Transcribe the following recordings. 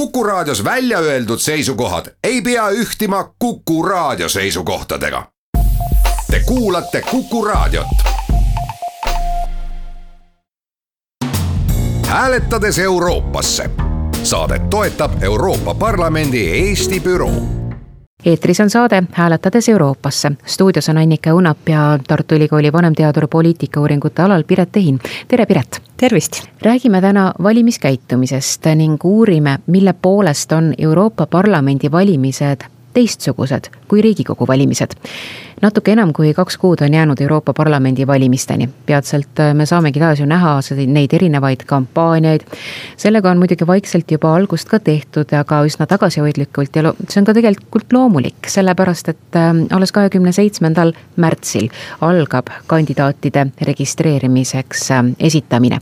Kuku Raadios välja öeldud seisukohad ei pea ühtima Kuku Raadio seisukohtadega. Te kuulate Kuku Raadiot. hääletades Euroopasse. saadet toetab Euroopa Parlamendi Eesti büroo eetris on saade Hääletades Euroopasse. stuudios on Annika Õunap ja Tartu Ülikooli vanemteadur poliitikauuringute alal Piret Ehin. tere, Piret! tervist! räägime täna valimiskäitumisest ning uurime, mille poolest on Euroopa Parlamendi valimised teistsugused kui Riigikogu valimised natuke enam kui kaks kuud on jäänud Euroopa Parlamendi valimisteni. peatselt äh, me saamegi taas ju näha neid erinevaid kampaaniaid. sellega on muidugi vaikselt juba algust ka tehtud, aga üsna tagasihoidlikult ja see on ka tegelikult loomulik, sellepärast et äh, alles kahekümne seitsmendal märtsil algab kandidaatide registreerimiseks äh, esitamine.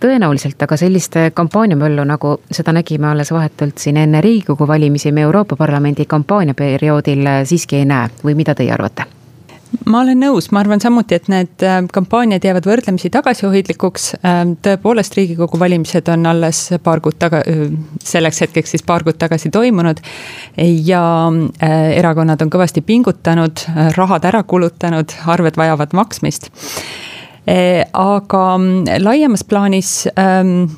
tõenäoliselt aga sellist kampaaniamöllu, nagu seda nägime alles vahetult siin enne Riigikogu valimisi, me Euroopa Parlamendi kampaaniaperioodil siiski ei näe või mida teie arvate? Ma olen nõus, ma arvan samuti, et need äh, kampaaniad jäävad võrdlemisi tagasihoidlikuks. Ähm, tõepoolest, Riigikogu valimised on alles paar kuud taga, äh, selleks hetkeks siis paar kuud tagasi toimunud. ja äh, erakonnad on kõvasti pingutanud, rahad ära kulutanud, arved vajavad maksmist. aga laiemas plaanis ähm,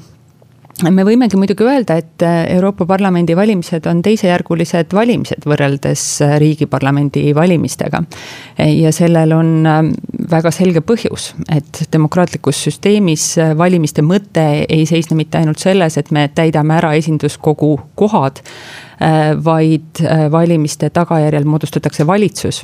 me võimegi muidugi öelda, et äh, Euroopa Parlamendi valimised on teisejärgulised valimised võrreldes äh, riigiparlamendi valimistega. ja sellel on ähm, väga selge põhjus, et demokraatlikus süsteemis äh, valimiste mõte ei seisne mitte ainult selles, et me täidame ära esinduskogu kohad, vaid valimiste tagajärjel moodustatakse valitsus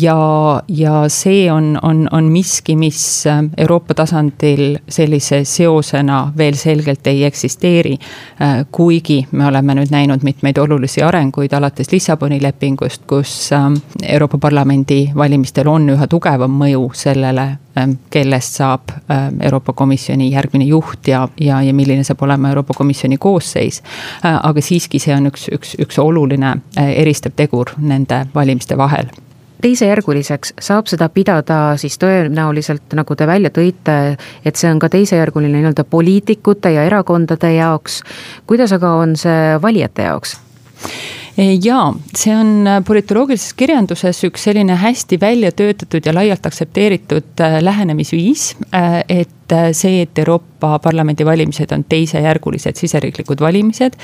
ja, ja see on, on, on miski, mis äh, Euroopa tasandil sellise seosena veel selgelt ei eksisteeri. Äh, kuigi me oleme nüüd näinud mitmeid olulisi arenguid alates Lissaboni lepingust, kus Euroopa Parlamendi valimistel on üha tugevam mõju sellele, kellest saab Euroopa Komisjoni järgmine juht ja, ja, ja milline saab olema Euroopa Komisjoni koosseis. aga siiski, see on üks, üks, üks oluline eristav tegur nende valimiste vahel teisejärguliseks saab seda pidada siis tõenäoliselt, nagu te välja tõite, et see on ka teisejärguline nii-öelda poliitikute ja erakondade jaoks. kuidas aga on see valijate jaoks? Jaa, see on politoloogilises kirjanduses üks selline hästi välja töötatud ja laialt aktsepteeritud äh, lähenemisviis, äh, et äh, see, et Euroopa Parlamendi valimised on teisejärgulised siseriiklikud valimised.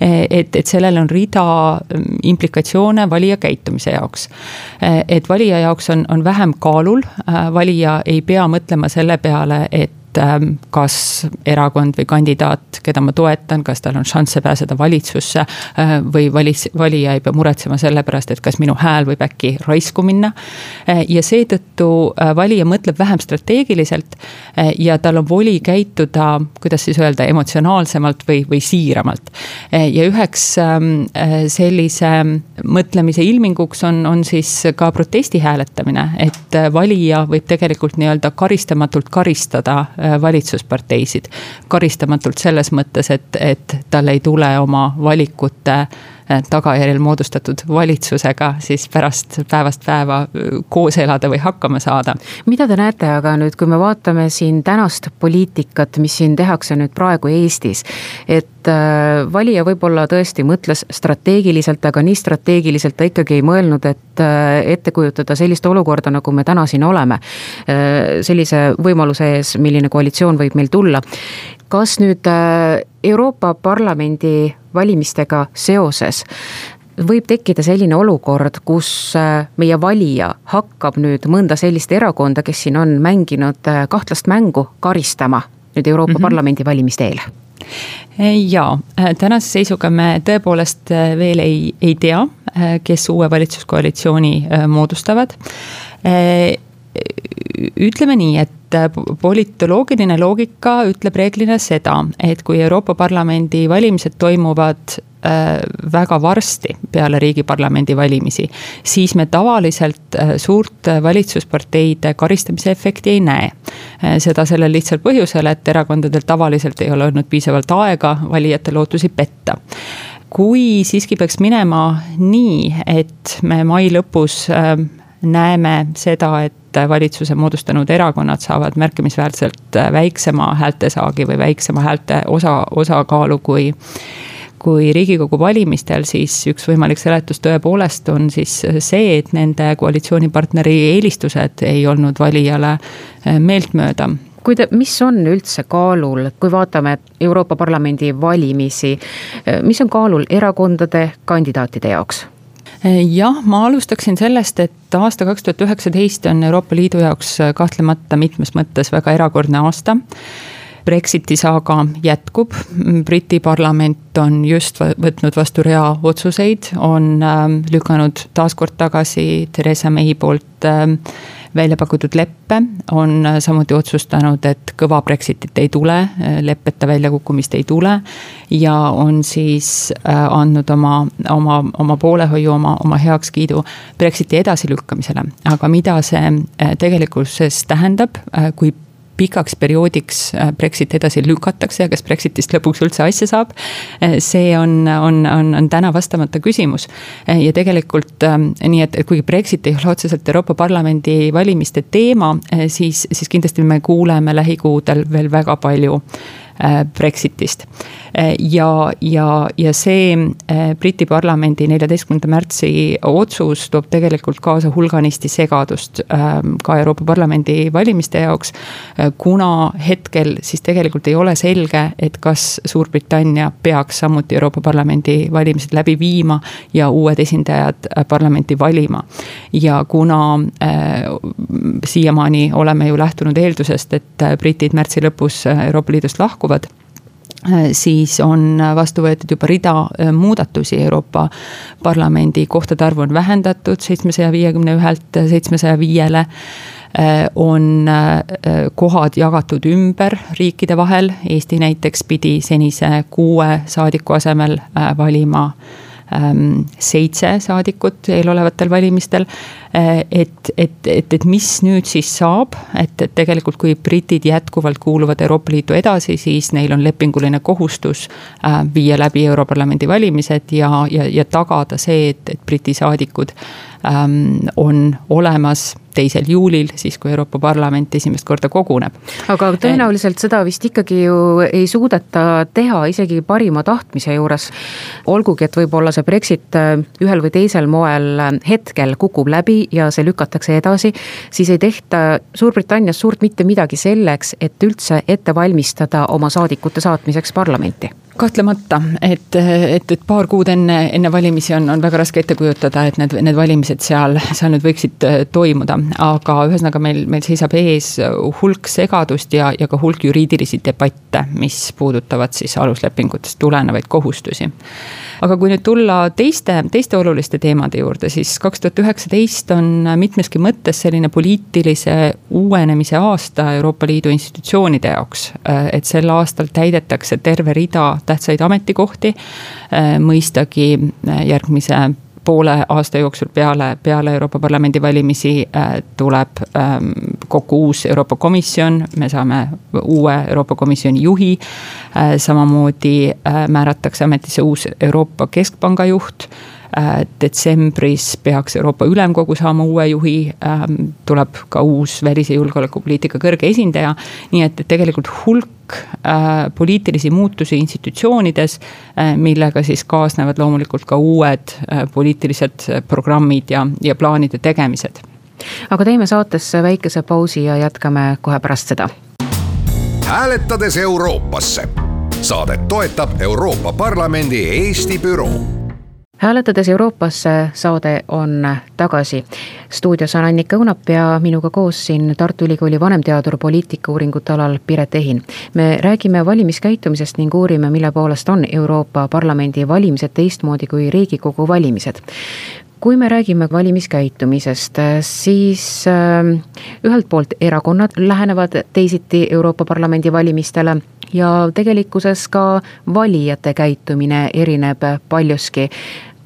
et, et sellel on rida mm, implikatsioone valija käitumise jaoks. et valija jaoks on, on vähem kaalul, valija ei pea mõtlema selle peale, et et ähm, kas erakond või kandidaat, keda ma toetan, kas tal on šansse pääseda valitsusse. Äh, või valis, valija ei pea muretsema selle pärast, et kas minu hääl võib äkki raisku minna. Äh, ja seetõttu äh, valija mõtleb vähem strateegiliselt ja tal on voli käituda, kuidas siis öelda, emotsionaalsemalt või, või siiramalt. ja üheks ähm, sellise mõtlemise ilminguks on, on siis ka protesti hääletamine, et valija võib tegelikult nii-öelda karistamatult karistada valitsusparteisid. karistamatult selles mõttes, et, et tal ei tule oma valikute Äh, tagajärjel moodustatud valitsusega siis pärast päevast päeva äh, koos elada või hakkama saada. mida te näete aga nüüd, kui me vaatame siin tänast poliitikat, mis siin tehakse nüüd praegu Eestis, et äh, valija võib-olla tõesti mõtles strateegiliselt, aga nii strateegiliselt ta ikkagi ei mõelnud, et ette kujutada sellist olukorda, nagu me täna siin oleme. sellise võimaluse ees, milline koalitsioon võib meil tulla kas nüüd äh, Euroopa Parlamendi valimistega seoses võib tekkida selline olukord, kus äh, meie valija hakkab nüüd mõnda sellist erakonda, kes siin on mänginud äh, kahtlast mängu, karistama nüüd Euroopa mm -hmm. Parlamendi valimiste eel? Jaa, tänase seisuga me tõepoolest veel ei, ei tea, kes uue valitsuskoalitsiooni moodustavad. ütleme nii, et politoloogiline loogika ütleb reeglina seda, et kui Euroopa Parlamendi valimised toimuvad Äh, väga varsti peale riigiparlamendi valimisi, siis me tavaliselt äh, suurt valitsusparteide karistamise efekti ei näe. Äh, seda sellel lihtsal põhjusel, et erakondadel tavaliselt ei ole olnud piisavalt aega valijate lootusi petta kui siiski peaks minema nii, et me mai lõpus näeme seda, et valitsuse moodustanud erakonnad saavad märkimisväärselt väiksema häältesaagi või väiksema häälte osa, osakaalu kui kui riigikogu valimistel, siis üks võimalik seletus tõepoolest on siis see, et nende koalitsioonipartneri eelistused ei olnud valijale eh, meeltmööda kui te, mis on üldse kaalul, kui vaatame Euroopa Parlamendi valimisi, eh, mis on kaalul erakondade kandidaatide jaoks? Jah, ma alustaksin sellest, et aasta kaks tuhat üheksateist on Euroopa Liidu jaoks kahtlemata mitmes mõttes väga erakordne aasta Brexiti saaga jätkub, Briti parlament on just võtnud vastu rea otsuseid, on ähm, lükanud taaskord tagasi Theresa May poolt ähm, välja pakutud leppe, on äh, samuti otsustanud, et kõva Brexitit ei tule, äh, leppeta väljakukkumist ei tule. ja on siis äh, andnud oma, oma, oma poolehoiu, oma, oma heakskiidu Brexiti edasilükkamisele, aga mida see tegelikkuses tähendab, kui pikaks perioodiks äh, Brexit edasi lükatakse ja kas Brexitist lõpuks üldse asja saab. Äh, see on, on, on, on täna vastamata küsimus. Äh, ja tegelikult ähm, nii, et kuigi Brexit ei ole otseselt Euroopa Parlamendi valimiste teema, siis, siis kindlasti me kuuleme lähikuudel veel väga palju Brexitist ja, ja, ja see eh, Briti parlamendi neljateistkümnenda märtsi otsus toob tegelikult kaasa hulganisti segadust ka Euroopa Parlamendi valimiste jaoks. Kuna hetkel siis tegelikult ei ole selge, et kas Suurbritannia peaks samuti Euroopa Parlamendi valimised läbi viima ja uued esindajad parlamenti valima. ja kuna äh, siiamaani oleme ju lähtunud eeldusest, et britid märtsi lõpus Euroopa Liidust lahkuvad Äh, siis on vastu võetud juba rida äh, muudatusi, Euroopa Parlamendi kohtade arvu on vähendatud seitsmesaja viiekümne ühelt seitsmesaja viiele äh, on kohad jagatud ümber riikide vahel, Eesti näiteks pidi senise kuue saadiku asemel valima Ähm, seitse saadikut eelolevatel valimistel. Äh, et, et, et, et mis nüüd siis saab, et, et tegelikult, kui britid jätkuvalt kuuluvad Euroopa Liitu edasi, siis neil on lepinguline kohustus äh, viia läbi Europarlamendi valimised ja, ja, ja tagada see, et, et Briti saadikud ähm, on olemas teisel juulil, siis kui Euroopa Parlament esimest korda koguneb. aga tõenäoliselt seda vist ikkagi ju ei suudeta teha isegi parima tahtmise juures. olgugi, et võib-olla see Brexit äh, ühel või teisel moel äh, hetkel kukub läbi ja see lükatakse edasi, siis ei tehta Suurbritannias suurt mitte midagi selleks, et üldse ette valmistada oma saadikute saatmiseks parlamenti kahtlemata, et, et, et paar kuud enne, enne valimisi on, on väga raske ette kujutada, et need, need valimised seal, seal nüüd võiksid äh, toimuda. aga ühesõnaga meil, meil seisab ees hulk segadust ja, ja ka hulk juriidilisi debatte, mis puudutavad siis aluslepingutest tulenevaid kohustusi aga kui nüüd tulla teiste, teiste oluliste teemade juurde, siis kaks tuhat üheksateist on mitmeski mõttes selline poliitilise uuenemise aasta Euroopa Liidu institutsioonide jaoks. et sel aastal täidetakse terve rida tähtsaid ametikohti, mõistagi järgmise poole aasta jooksul peale, peale Euroopa Parlamendi valimisi äh, tuleb ähm, kokku uus Euroopa Komisjon, me saame uue Euroopa Komisjoni juhi. Äh, samamoodi äh, määratakse ametisse uus Euroopa Keskpanga juht detsembris peaks Euroopa Ülemkogu saama uue juhi, ähm, tuleb ka uus välis- ja julgeolekupoliitika kõrge esindaja. nii et, et tegelikult hulk äh, poliitilisi muutusi institutsioonides äh,, millega siis kaasnevad loomulikult ka uued äh, poliitilised programmid ja, ja plaanide tegemised. aga teeme saatesse väikese pausi ja jätkame kohe pärast seda. hääletades Euroopasse saadet toetab Euroopa Parlamendi Eesti büroo hääletades Euroopasse saade on tagasi. stuudios on Annika Õunap ja minuga koos siin Tartu Ülikooli vanemteadur poliitikauuringute alal Piret Ehin. me räägime valimiskäitumisest ning uurime, mille poolest on Euroopa Parlamendi valimised teistmoodi kui Riigikogu valimised kui me räägime valimiskäitumisest, siis ühelt poolt erakonnad lähenevad teisiti Euroopa Parlamendi valimistele ja tegelikkuses ka valijate käitumine erineb paljuski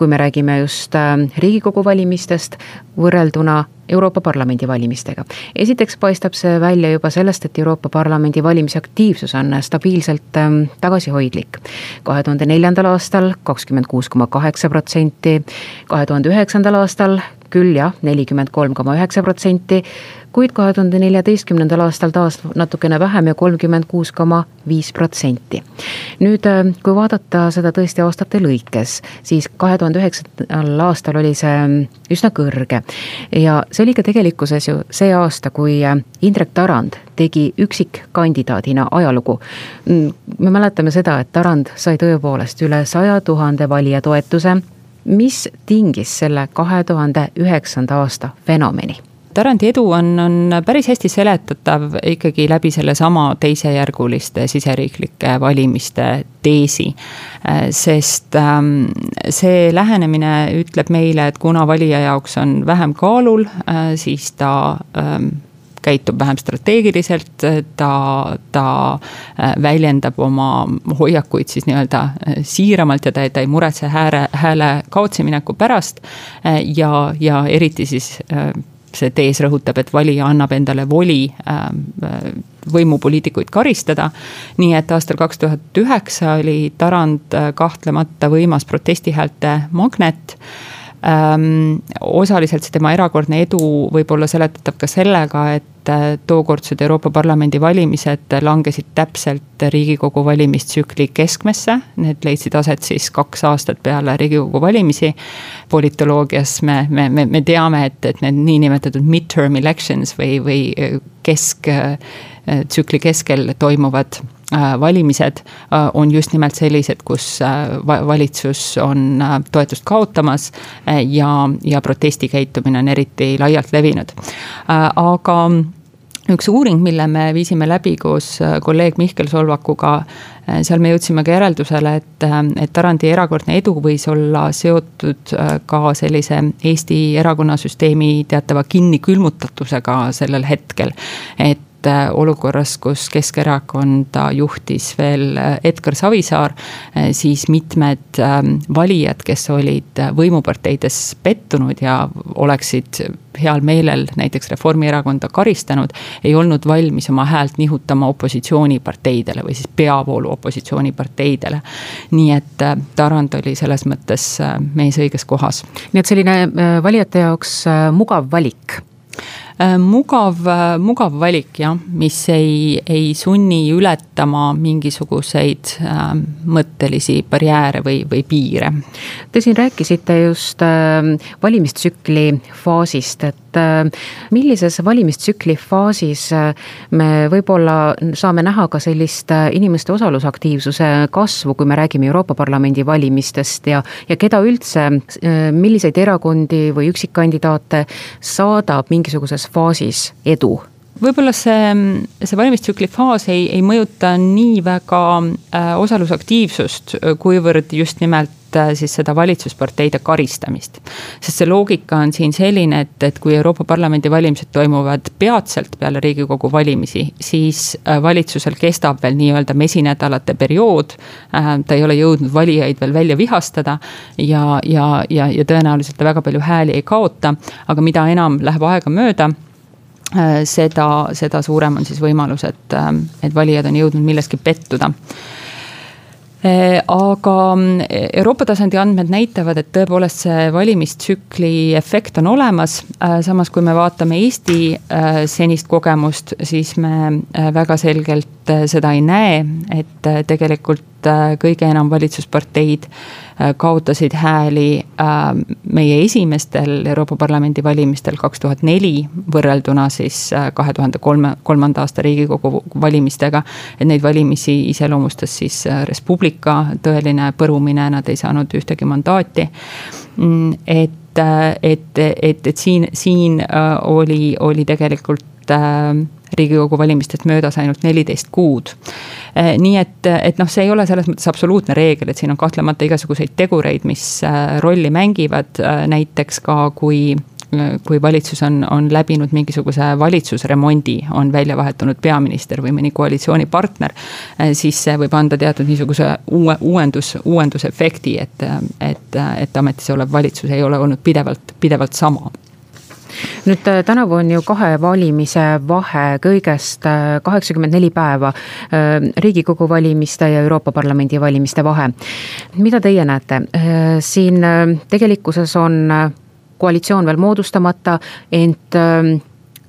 kui me räägime just äh, Riigikogu valimistest võrrelduna Euroopa Parlamendi valimistega. esiteks paistab see välja juba sellest, et Euroopa Parlamendi valimisaktiivsus on stabiilselt ähm, tagasihoidlik. kahe tuhande neljandal aastal kakskümmend kuus koma kaheksa protsenti, kahe tuhande üheksandal aastal küll jah, nelikümmend kolm koma üheksa protsenti, kuid kahe tuhande neljateistkümnendal aastal taas natukene vähem ja kolmkümmend kuus koma viis protsenti. nüüd, äh, kui vaadata seda tõesti aastate lõikes, siis kahe tuhande üheksandal aastal oli see ähm, üsna kõrge ja see oli ka tegelikkuses ju see aasta, kui äh, Indrek Tarand tegi üksikkandidaadina ajalugu. Mm, me mäletame seda, et Tarand sai tõepoolest üle saja tuhande valija toetuse mis tingis selle kahe tuhande üheksanda aasta fenomeni? Tarandi edu on, on päris hästi seletatav ikkagi läbi sellesama teisejärguliste siseriiklike valimiste teesi. sest ähm, see lähenemine ütleb meile, et kuna valija jaoks on vähem kaalul, äh, siis ta ähm, käitub vähem strateegiliselt, ta, ta äh, väljendab oma hoiakuid siis nii-öelda äh, siiramalt ja ta, ta ei muretse hääle, hääle kaotsi mineku pärast. Äh, ja, ja eriti siis see tees rõhutab, et valija annab endale voli võimupoliitikuid karistada. nii et aastal kaks tuhat üheksa oli Tarand kahtlemata võimas protestihäälte magnet ähm,. osaliselt see tema erakordne edu võib olla seletatav ka sellega, et äh, tookordsed Euroopa Parlamendi valimised langesid täpselt Riigikogu valimistsükli keskmesse. Need leidsid aset siis kaks aastat peale Riigikogu valimisi. politoloogias me, me, me, me teame, et, et need niinimetatud midterm elections või, või kesktsükli keskel toimuvad Äh, valimised äh, on just nimelt sellised, kus äh, valitsus on toetust kaotamas ja, ja protestikäitumine on eriti laialt levinud. aga üks uuring, mille me viisime läbi koos kolleeg Mihkel Solvakuga, seal me jõudsime ka järeldusele, et, et Tarandi erakordne edu võis olla seotud ka sellise Eesti erakonnasüsteemi teatava kinnikülmutatusega sellel hetkel. et et äh, olukorras, kus Keskerakonda juhtis veel äh, Edgar Savisaar, äh, siis mitmed ähm, valijad, kes olid võimuparteides pettunud ja oleksid heal meelel näiteks Reformierakonda karistanud, ei olnud valmis oma häält nihutama opositsiooniparteidele või siis peavoolu opositsiooniparteidele. nii et Tarand oli selles mõttes mees õiges kohas. nii et selline valijate jaoks mugav valik mugav, äh, mugav valik jah, mis ei, ei sunni ületama mingisuguseid äh, mõttelisi barjääre või, või piire. Te siin rääkisite just äh, valimistsükli faasist, et äh, millises valimistsükli faasis äh, me võib-olla saame näha ka sellist äh, inimeste osalusaktiivsuse kasvu, kui me räägime Euroopa Parlamendi valimistest ja, ja keda üldse äh,, milliseid erakondi või üksikkandidaate saadab mingisuguses faasis edu? Võib-olla see, see valimistsükli faas ei, ei mõjuta nii väga äh, osalusaktiivsust, kuivõrd just nimelt äh, siis seda valitsusparteide karistamist. sest see loogika on siin selline, et, et kui Euroopa Parlamendi valimised toimuvad peatselt peale Riigikogu valimisi, siis äh, valitsusel kestab veel nii-öelda mesinädalate periood äh,. ta ei ole jõudnud valijaid veel välja vihastada ja, ja, ja, ja tõenäoliselt ta väga palju hääli ei kaota, aga mida enam läheb aega mööda Äh, seda, seda suurem on siis võimalus, et, äh, et valijad on jõudnud milleski pettuda äh, aga Euroopa tasandi andmed näitavad, et tõepoolest see valimistsükli efekt on olemas. samas, kui me vaatame Eesti senist kogemust, siis me väga selgelt seda ei näe, et tegelikult kõige enam valitsusparteid Äh, kaotasid hääli äh, meie esimestel Euroopa Parlamendi valimistel kaks tuhat neli võrrelduna siis äh, kahe tuhande kolme, kolmanda aasta Riigikogu valimistega. et neid valimisi iseloomustas siis Res Publica tõeline põrumine, nad ei saanud ühtegi mandaati. Mm, et, et, et, et siin, siin oli, oli tegelikult riigikogu valimistest möödas ainult neliteist kuud. nii et, et noh, see ei ole selles mõttes absoluutne reegel, et siin on kahtlemata igasuguseid tegureid, mis rolli mängivad, näiteks ka kui kui valitsus on, on läbinud mingisuguse valitsusremondi, on välja vahetunud peaminister või mõni koalitsioonipartner. siis see võib anda teatud niisuguse uue, uuendus, uuendusefekti, et, et, et ametis olev valitsus ei ole olnud pidevalt, pidevalt sama nüüd äh, tänavu on ju kahe valimise vahe kõigest äh, kaheksakümmend neli päeva. Äh, riigikogu valimiste ja Euroopa Parlamendi valimiste vahe. mida teie näete, siin tegelikkuses on koalitsioon veel moodustamata, ent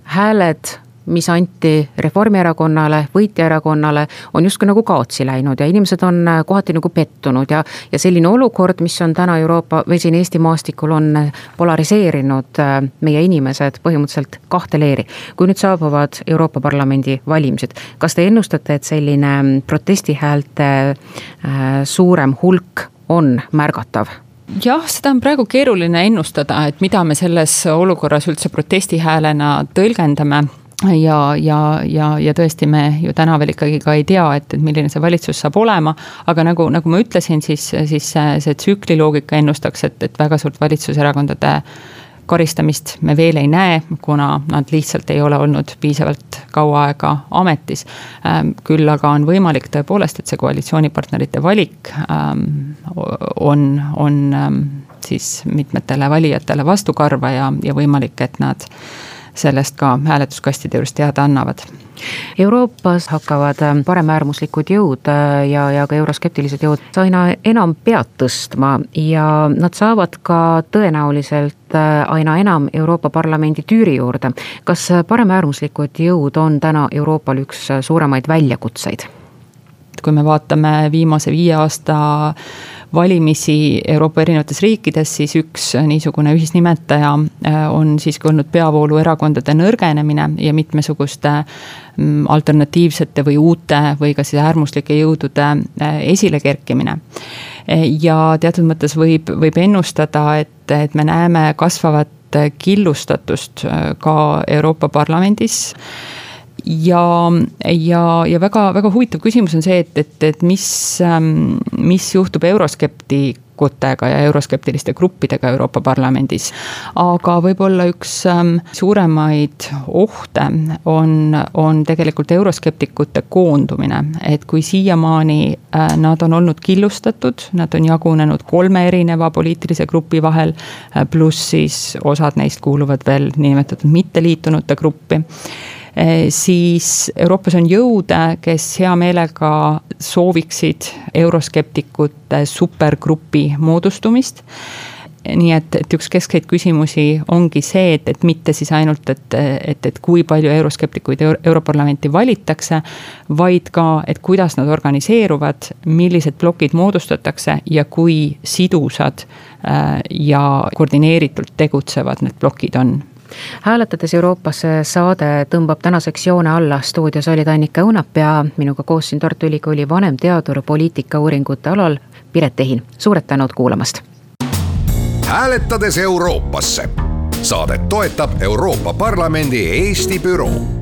hääled mis anti Reformierakonnale, võitjaerakonnale, on justkui nagu kaotsi läinud ja inimesed on äh, kohati nagu pettunud ja, ja selline olukord, mis on täna Euroopa või siin Eesti maastikul, on äh, polariseerinud äh, meie inimesed põhimõtteliselt kahte leeri. kui nüüd saabuvad Euroopa Parlamendi valimised, kas te ennustate, et selline mm, protestihäälte suurem hulk on märgatav? jah, seda on praegu keeruline ennustada, et mida me selles olukorras üldse protestihäälena tõlgendame ja, ja, ja, ja tõesti, me ju täna veel ikkagi ka ei tea, et, et milline see valitsus saab olema. aga nagu, nagu ma ütlesin, siis, siis see, see tsükliloogika ennustaks, et, et väga suurt valitsuserakondade karistamist me veel ei näe, kuna nad lihtsalt ei ole olnud piisavalt kaua aega ametis. Ähm, küll aga on võimalik tõepoolest, et see koalitsioonipartnerite valik ähm, on, on ähm, siis mitmetele valijatele vastukarva ja, ja võimalik, et nad sellest ka hääletuskastide juures teada annavad. Euroopas hakkavad ähm, paremäärmuslikud jõud äh, ja, ja ka euroskeptilised jõud aina enam pead tõstma ja nad saavad ka tõenäoliselt äh, aina enam Euroopa Parlamendi tüüri juurde. kas paremäärmuslikud jõud on täna Euroopal üks suuremaid väljakutseid? kui me vaatame viimase viie aasta valimisi Euroopa erinevates riikides, siis üks niisugune ühisnimetaja äh, on siiski olnud peavooluerakondade nõrgenemine ja mitmesuguste mm, alternatiivsete või uute või ka siis äärmuslike jõudude äh, esilekerkimine. Ja teatud mõttes võib, võib ennustada, et, et me näeme kasvavat killustatust äh, ka Euroopa Parlamendis ja, ja, ja väga, väga huvitav küsimus on see, et, et, et mis, ähm, mis juhtub euroskeptikutega ja euroskeptiliste gruppidega Euroopa Parlamendis. aga võib-olla üks ähm, suuremaid ohte on, on tegelikult euroskeptikute koondumine. et kui siiamaani äh, nad on olnud killustatud, nad on jagunenud kolme erineva poliitilise grupi vahel, äh, pluss siis osad neist kuuluvad veel niinimetatud mitteliitunute gruppi siis Euroopas on jõude, kes hea meelega sooviksid euroskeptikute supergrupi moodustumist nii et, et üks keskseid küsimusi ongi see, et, et mitte siis ainult, et, et, et kui palju euroskeptikuid Euro Europarlamenti valitakse. vaid ka, et kuidas nad organiseeruvad, millised plokid moodustatakse ja kui sidusad äh, ja koordineeritult tegutsevad need plokid on hääletades Euroopasse saade tõmbab tänaseks joone alla, stuudios olid Annika Õunap ja minuga koos siin Tartu Ülikooli vanemteadur poliitikauuringute alal Piret Ehin, suured tänud kuulamast. hääletades Euroopasse, saadet toetab Euroopa Parlamendi Eesti büroo